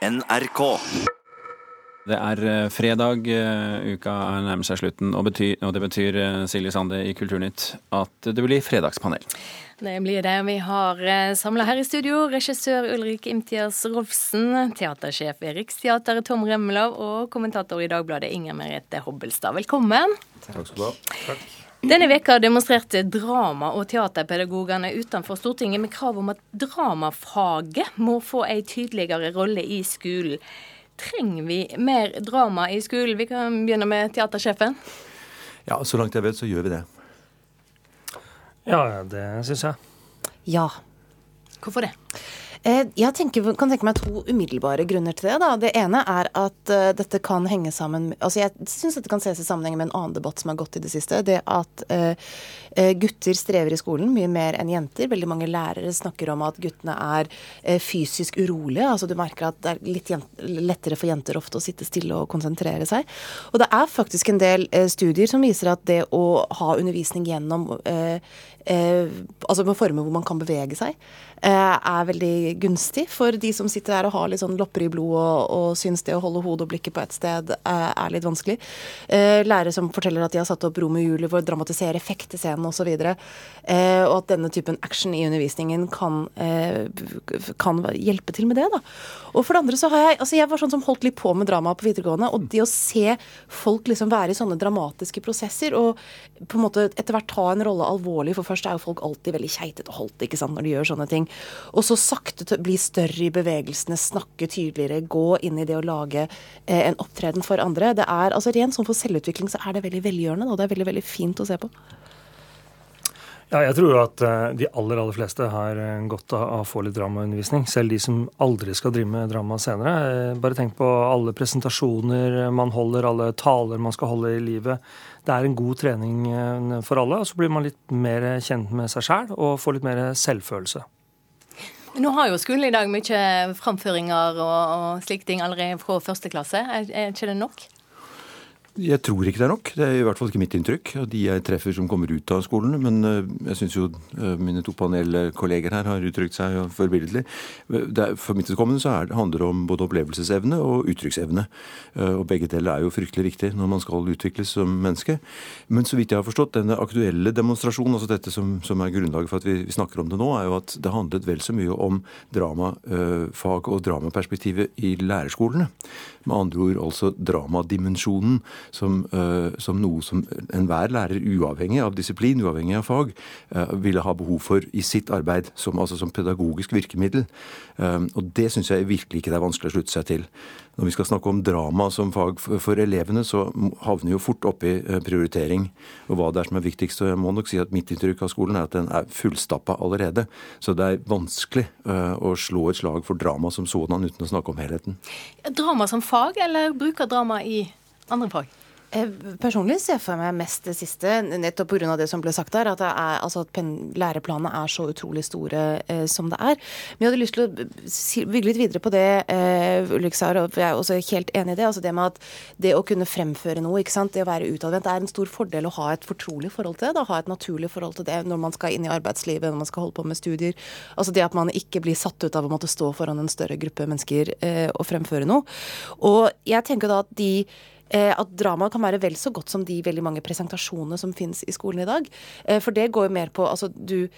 NRK. Det er eh, fredag, eh, uka er nærmer seg slutten, og, betyr, og det betyr eh, Silje Sande i Kulturnytt at det blir fredagspanel. Det blir det. Vi har samla her i studio regissør Ulrik Imtias Rolfsen, teatersjef ved Riksteatret Tom Remmelov og kommentator i Dagbladet Inger Merete Hobbelstad. Velkommen. Takk skal du ha. Takk. Denne veka demonstrerte drama- og teaterpedagogene utenfor Stortinget med krav om at dramafaget må få en tydeligere rolle i skolen. Trenger vi mer drama i skolen? Vi kan begynne med teatersjefen. Ja, så langt jeg vet, så gjør vi det. Ja, det syns jeg. Ja. Hvorfor det? Eh, jeg tenker, kan tenke meg to umiddelbare grunner til det. Da. Det ene er at uh, dette kan henge sammen altså Jeg syns dette kan ses i sammenheng med en annen debatt som har gått i det siste. Det at uh, gutter strever i skolen mye mer enn jenter. Veldig mange lærere snakker om at guttene er fysisk urolige. altså Du merker at det er litt lettere for jenter ofte å sitte stille og konsentrere seg. Og det er faktisk en del studier som viser at det å ha undervisning gjennom altså med former hvor man kan bevege seg, er veldig gunstig for de som sitter der og har litt sånn lopper i blodet og, og syns det å holde hodet og blikket på et sted er litt vanskelig. Eh, lærere som forteller at de har satt opp Romeo og Julie for å dramatisere effektescenen osv. Eh, og at denne typen action i undervisningen kan, eh, kan hjelpe til med det. da. Og for det andre så har jeg altså jeg var sånn som holdt litt på med drama på videregående. Og det å se folk liksom være i sånne dramatiske prosesser og på en måte etter hvert ta en rolle alvorlig For først er jo folk alltid veldig keitete og holdt ikke sant, når de gjør sånne ting. Og så sakte bli større i bevegelsene, snakke tydeligere, gå inn i det å lage eh, en opptreden for andre. Det er altså Rent sånn for selvutvikling så er det veldig velgjørende. og Det er veldig, veldig fint å se på. Ja, jeg tror at eh, de aller aller fleste har eh, godt av å få litt dramaundervisning. Selv de som aldri skal drive med drama senere. Eh, bare tenk på alle presentasjoner man holder, alle taler man skal holde i livet. Det er en god trening for alle. Og så blir man litt mer kjent med seg sjæl og får litt mer selvfølelse. Nå har jo skolen i dag mye framføringer og, og slike ting allerede fra første klasse. Er, er ikke det nok? Jeg tror ikke det er nok. Det er i hvert fall ikke mitt inntrykk. av De jeg treffer som kommer ut av skolen. Men eh, jeg syns jo eh, mine to panelkolleger her har uttrykt seg forbilledlig. For mitt vedkommende så er, handler det om både opplevelsesevne og uttrykksevne. Eh, og begge deler er jo fryktelig viktig når man skal utvikles som menneske. Men så vidt jeg har forstått, denne aktuelle demonstrasjonen, altså dette som, som er grunnlaget for at vi, vi, snakker om det nå, er jo at det handlet vel så mye om dramafag og dramaperspektivet i lærerskolene. Med andre ord altså dramadimensjonen som, uh, som noe som enhver lærer, uavhengig av disiplin, uavhengig av fag, uh, ville ha behov for i sitt arbeid, som, altså som pedagogisk virkemiddel. Uh, og det syns jeg virkelig ikke det er vanskelig å slutte seg til. Når vi skal snakke om drama som fag for elevene, så havner vi jo fort oppi prioritering og hva det er som er viktigst. Og jeg må nok si at mitt inntrykk av skolen er at den er fullstappa allerede. Så det er vanskelig å slå et slag for drama som sådan uten å snakke om helheten. Drama som fag, eller bruker drama i andre fag? Eh, personlig ser jeg for meg mest det siste, nettopp pga. det som ble sagt der. At, altså at læreplanene er så utrolig store eh, som det er. Men jeg hadde lyst til å si, bygge litt videre på det eh, Ulrik sa, og jeg er også helt enig i det. altså Det med at det å kunne fremføre noe, ikke sant? det å være utadvendt, er en stor fordel å ha et fortrolig forhold til det. Da, ha et naturlig forhold til det når man skal inn i arbeidslivet, når man skal holde på med studier. Altså Det at man ikke blir satt ut av å måtte stå foran en større gruppe mennesker eh, og fremføre noe. Og jeg tenker da at de Eh, at drama kan være vel så godt som de veldig mange presentasjonene som finnes i skolen i dag. Eh, for det går jo mer på altså du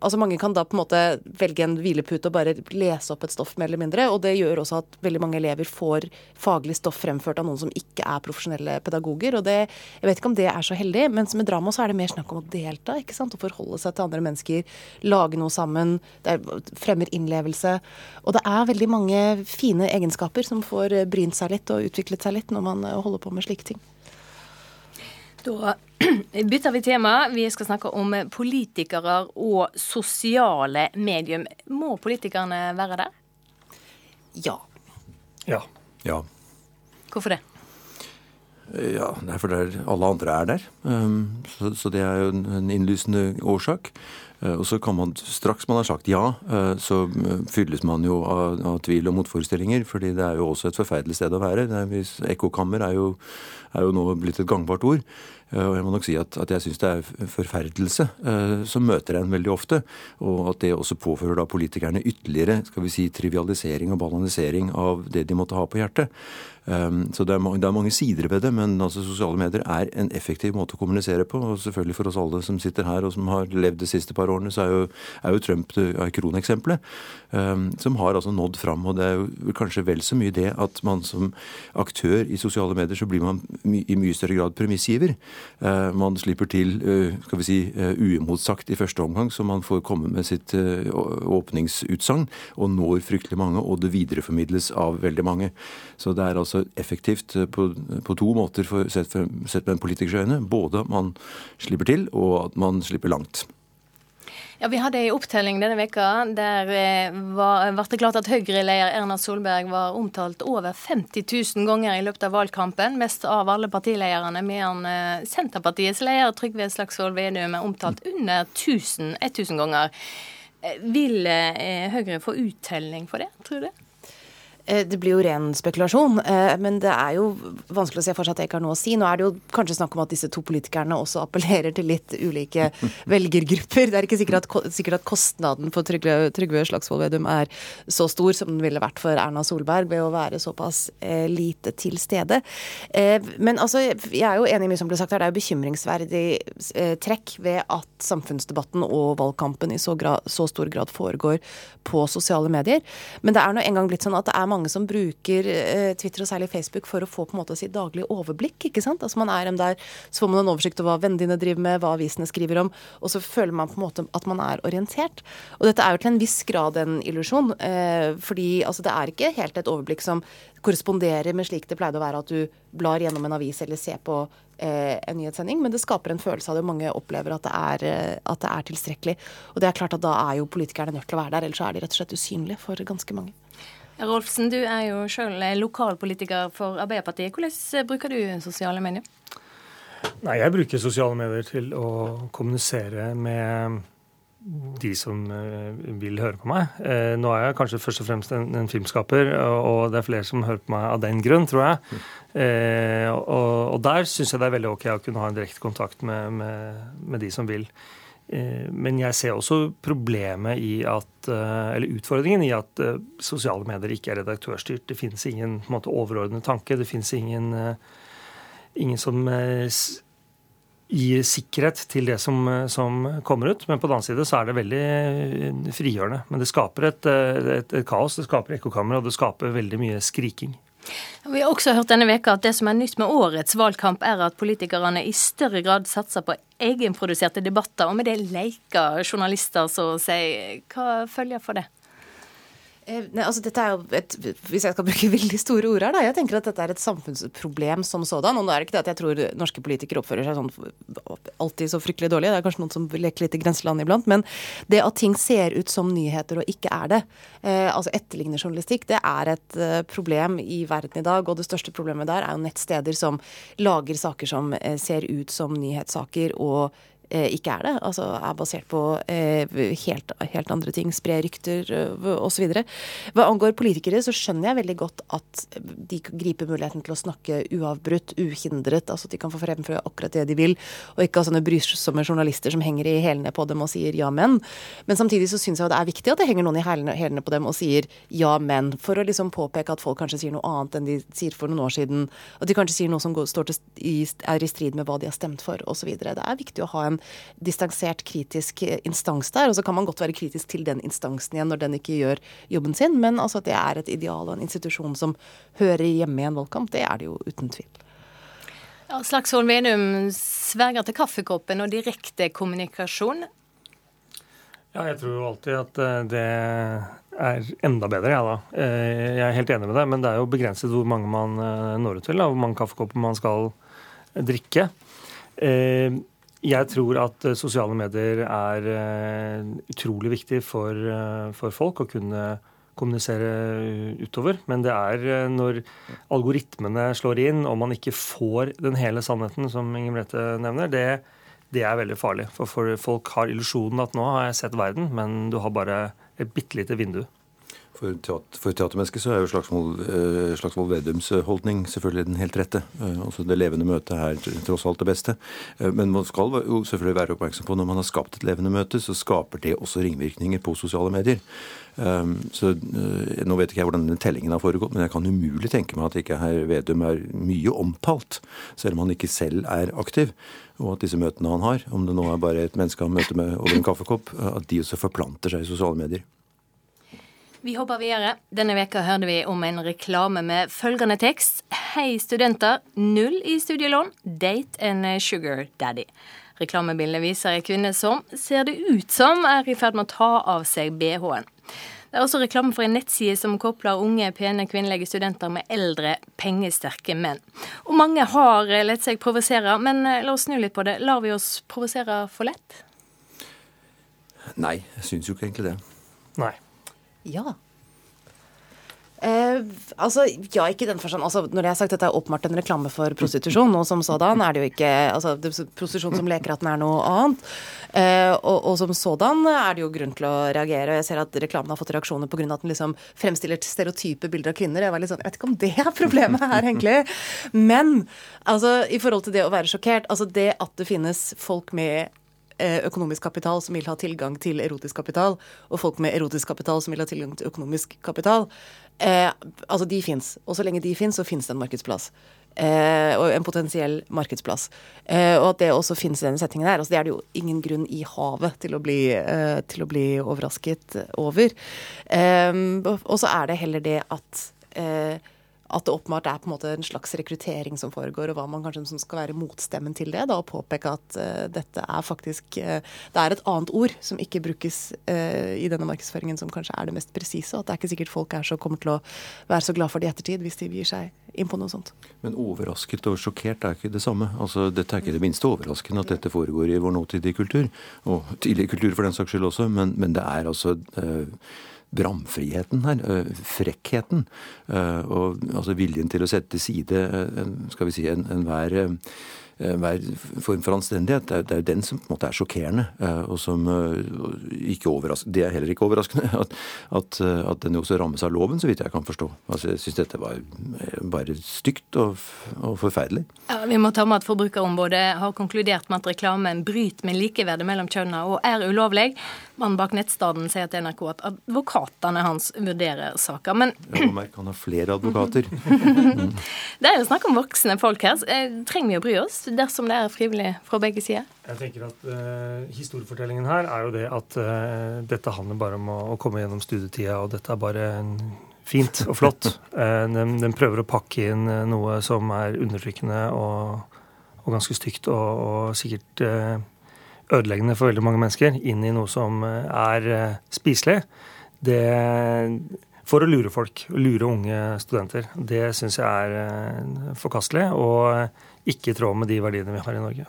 altså Mange kan da på en måte velge en hvilepute og bare lese opp et stoff, mer eller mindre. Og det gjør også at veldig mange elever får faglig stoff fremført av noen som ikke er profesjonelle pedagoger. Og det, jeg vet ikke om det er så heldig, men med drama så er det mer snakk om å delta. ikke sant? Å forholde seg til andre mennesker, lage noe sammen. Det fremmer innlevelse. Og det er veldig mange fine egenskaper som får brynt seg litt og utviklet seg litt når man holder på med slike ting. Da bytter vi tema. Vi skal snakke om politikere og sosiale medium. Må politikerne være der? Ja. Ja. ja. Hvorfor det? Ja, det er fordi alle andre er der. Um, så, det er jo en innlysende årsak. Og så kan man, Straks man har sagt ja, så fylles man jo av, av tvil og motforestillinger. fordi det er jo også et forferdelig sted å være. Ekkokammer er jo, er jo nå blitt et gangbart ord. Eh, og jeg må nok si at, at jeg syns det er forferdelse som møter en veldig ofte. Og at det også påfører da politikerne ytterligere skal vi si, trivialisering og balansering av det de måtte ha på hjertet. Um, så det er, det er, mange sider ved det, men altså sosiale medier er en effektiv måte å kommunisere på. Og selvfølgelig for oss alle som sitter her og som har levd det siste par årene, så er jo, er jo Trump kroneksempelet. Um, som har altså nådd fram. Og det er jo kanskje vel så mye det at man som aktør i sosiale medier, så blir man my, i mye større grad premissgiver. Uh, man slipper til uh, skal vi si, uh, i første omgang, så man får komme med sitt åpningsutsagn og når fryktelig mange, og det videreformidles av veldig mange. Så det er altså effektivt eh, på, på to måter for, sett, for, sett med en politikers øyne. Både at man slipper til, og at man slipper langt. Ja, Vi hadde en opptelling denne veka der eh, var, ble det klart at Høyre-leder Erna Solberg var omtalt over 50 000 ganger i løpet av valgkampen, mest av alle partilederne, mens eh, Senterpartiets leder Trygve Slagsvold Vedum er omtalt under 1000, 1000 ganger. Vil Høyre få uttelling for det, tror du? Eh, det blir jo ren spekulasjon, eh, men det er jo vanskelig å se for seg at det ikke har noe å si. Nå er det jo kanskje snakk om at disse to politikerne også appellerer til litt ulike velgergrupper. Det er ikke sikkert at, sikkert at kostnaden for Trygve, Slagsvold Vedum er så stor som den ville vært for Erna Solberg ved å være såpass eh, lite til stede. Men altså, jeg er jo enig i mye som ble sagt her. Det er jo bekymringsverdig trekk ved at samfunnsdebatten og valgkampen i så, grad, så stor grad foregår på sosiale medier. Men det er nå engang blitt sånn at det er mange mange som bruker eh, Twitter og særlig Facebook for å få på en måte sitt daglige overblikk. ikke sant? Altså Man er dem der, så får man en oversikt over hva vennene dine driver med, hva avisene skriver om, og så føler man på en måte at man er orientert. Og dette er jo til en viss grad en illusjon, eh, fordi altså, det er ikke helt et overblikk som korresponderer med slik det pleide å være at du blar gjennom en avis eller ser på eh, en nyhetssending, men det skaper en følelse av det. Mange opplever at det, er, eh, at det er tilstrekkelig. Og det er klart at da er jo politikerne nødt til å være der, ellers er de rett og slett usynlige for ganske mange. Rolfsen, du er jo sjøl lokalpolitiker for Arbeiderpartiet. Hvordan bruker du sosiale medier? Nei, Jeg bruker sosiale medier til å kommunisere med de som eh, vil høre på meg. Eh, nå er jeg kanskje først og fremst en, en filmskaper, og det er flere som hører på meg av den grunn, tror jeg. Eh, og, og, der syns jeg det er veldig ok å kunne ha en direkte kontakt med, med, med de som vil. Eh, men jeg ser også problemet i at, eh, eller utfordringen i at eh, sosiale medier ikke er redaktørstyrt. Det finnes ingen måte, overordnet tanke. Det finnes ingen, ingen som gir sikkerhet til det som, som, kommer ut. Men på den annen side så er det veldig frigjørende. Men det skaper et, et, et kaos, det skaper ekkokammer, og det skaper veldig mye skriking. Vi har også hørt denne veka at det som er nytt med årets valgkamp, er at politikerne i større grad satser på egenproduserte debatter, og med det leker journalister, så å si. Hva følger for det? Eh, nei, altså dette er jo et, Hvis jeg skal bruke veldig store ord her, da. Jeg tenker at dette er et samfunnsproblem som sådan. Og nå er det ikke det at jeg tror norske politikere oppfører seg sånn alltid så fryktelig dårlig. Det er kanskje noen som leker litt i grenseland iblant. Men det at ting ser ut som nyheter og ikke er det, eh, altså etterliggende journalistikk, det er et eh, problem i verden i dag. Og det største problemet der er jo nettsteder som lager saker som eh, ser ut som nyhetssaker og ikke er det. Altså er basert på eh, helt, helt, andre ting. Spre rykter eh, osv. Hva angår politikere, så skjønner jeg veldig godt at de griper muligheten til å snakke uavbrutt, uhindret. Altså at de kan få fremføre akkurat det de vil, og ikke ha sånne brysomme journalister som henger i hælene på dem og sier ja, men. Men samtidig så syns jeg det er viktig at det henger noen i hælene på dem og sier ja, men. For å liksom påpeke at folk kanskje sier noe annet enn de sier for noen år siden. At de kanskje sier noe som går, til, er i strid med hva de har stemt for, osv. Det er viktig å ha en distansert, kritisk instans der. Og så kan man godt være kritisk til den instansen igjen når den ikke gjør jobben sin, men altså at det er et ideal og en institusjon som hører hjemme i en valgkamp, det er det jo uten tvil. Ja, Slagsvold Vedum sverger til kaffekoppen og direkte kommunikasjon. Ja, jeg tror jo alltid at eh, det er enda bedre, jeg ja, da. Eh, jeg er helt enig med deg, men det er jo begrenset hvor mange man eh, når ut til. Hvor mange kaffekopper man skal drikke. Jeg tror at eh, sosiale medier er eh, utrolig viktig for, eh, for, folk å kunne kommunisere utover. Men det er når algoritmene slår inn og man ikke får den hele sannheten, som Inger Merete nevner, det, det er veldig farlig. For, folk har illusjonen at nå har jeg sett verden, men du har bare et bitte lite vindu. For, teater, for teatermennesket så er jo Slagsvold, eh, Slagsvold Vedums eh, holdning selvfølgelig den helt rette. Eh, altså Det levende møtet er tross alt det beste. Men man skal jo selvfølgelig være oppmerksom på når man har skapt et levende møte, så skaper det også ringvirkninger på sosiale medier. Så Nå vet ikke jeg hvordan denne tellingen har foregått, men jeg kan umulig tenke meg at ikke herr Vedum er mye omtalt, selv om han ikke selv er aktiv. Og at disse møtene han har, om det nå er bare et menneske han møter med over en kaffekopp, at de også forplanter seg i sosiale medier. Vi hopper videre. Denne veka hørte vi om en reklame med følgende tekst. Hei, studenter. Null i studielån. Date and sugar daddy. Reklamebildet viser ei kvinne som ser det ut som er i ferd med å ta av seg bh-en. Det er også reklame for en nettside som kobler unge, pene kvinnelige studenter med eldre, pengesterke menn. Og mange har lett seg provosere, men la oss snu litt på det. Lar vi oss provosere for lett? Nei, jeg syns jo ikke egentlig det. Nei. Ja. Eh, altså, ja, ikke i den forstand. Altså, når jeg har sagt at det er åpenbart en reklame for prostitusjon, og som sådan er det jo ikke altså, det Prostitusjon som leker at den er noe annet. Eh, og, og, som sådan er det jo grunn til å reagere. Jeg ser at reklamen har fått reaksjoner pga. at den liksom fremstiller stereotype bilder av kvinner. Jeg var litt sånn, jeg vet ikke om det er problemet her, egentlig. Men altså, i forhold til det å være sjokkert, altså det at det finnes folk med økonomisk kapital som vil ha tilgang til erotisk kapital, og folk med erotisk kapital som vil ha tilgang til økonomisk kapital. Eh, altså, de fins. Og så lenge de fins, så fins det en markedsplass. Eh, og en potensiell markedsplass. Eh, og at det også finnes i denne settingen her. Altså, det er det jo ingen grunn i havet til å bli, eh, til å bli overrasket over. Eh, og så er det heller det at at det åpenbart er på en måte en slags rekruttering som foregår, og hva man kanskje som skal være motstemmen til det. da, Og påpeke at uh, dette er faktisk uh, Det er et annet ord som ikke brukes uh, i denne markedsføringen som kanskje er det mest presise, og at det er ikke sikkert folk er så, kommer til å være så glad for det i ettertid hvis de gir seg inn på noe sånt. Men overrasket og sjokkert er ikke det samme. Altså, Dette er ikke det minste overraskende at dette foregår i vår nåtidige kultur, og tidligere kultur for den saks skyld også, men, men det er altså bramfriheten her, frekkheten, og altså viljen til å sette til side skal vi si, enhver en hver form for anstendighet. Det er jo den som på en måte er sjokkerende, og som ikke overrasker Det er heller ikke overraskende at, at, at den også rammes av loven, så vidt jeg kan forstå. Altså, Jeg syns dette var bare stygt og, og forferdelig. Ja, Vi må ta med at Forbrukerombudet har konkludert med at reklamen bryter med likeverdet mellom kjønnene og er ulovlig. Mannen bak nettstaden sier til NRK at advokatene hans vurderer saka. Men ja, merk, han har flere advokater. det er jo snakk om voksne folk her. Eh, trenger vi å bry oss dersom det er frivillig fra begge sider? Jeg tenker at uh, Historiefortellingen her er jo det at uh, dette handler bare om å, å, komme gjennom studietida, og dette er bare fint og flott. Uh, den, den, prøver å pakke inn noe som er undertrykkende og, og ganske stygt og, og sikkert ødeleggende for veldig mange mennesker inn i noe som er spiselig, det for å lure folk, lure unge studenter. Det syns jeg er eh, forkastelig og ikke i tråd med de verdiene vi har i Norge.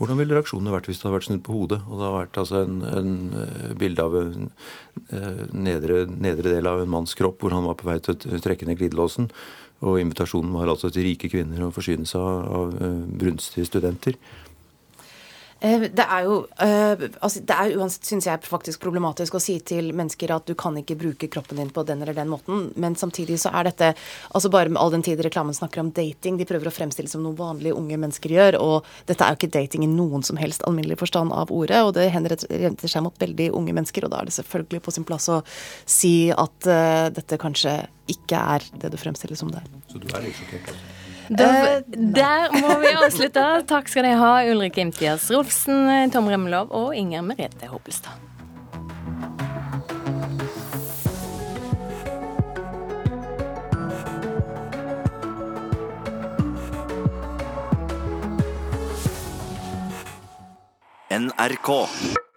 Hvordan ville reaksjonene vært hvis det hadde vært snudd på hodet, og det hadde vært altså en, en bilde av en nedre, nedre, del av en manns kropp hvor han var på vei til å trekke ned glidelåsen, og invitasjonen var altså til rike kvinner å forsyne seg av brunstige studenter? Eh, det er jo uh, altså Det er uansett, synes jeg, faktisk problematisk å si til mennesker at du kan ikke bruke kroppen din på den eller den måten, men samtidig så er dette altså Bare med all den tid reklamen snakker om dating, de prøver å fremstille som noe vanlige unge mennesker gjør, og dette er jo ikke dating i noen som helst alminnelig forstand av ordet, og det henretter seg mot veldig unge mennesker, og da er det selvfølgelig på sin plass å si at uh, dette kanskje ikke er det du fremstiller som det er. Så du er litt sjokkert, altså? Da, eh, der må vi avslutte. Takk skal dere ha, Ulrik Imtias Rolfsen, Tom Remlov og Inger Merete Hoppelstad. NRK.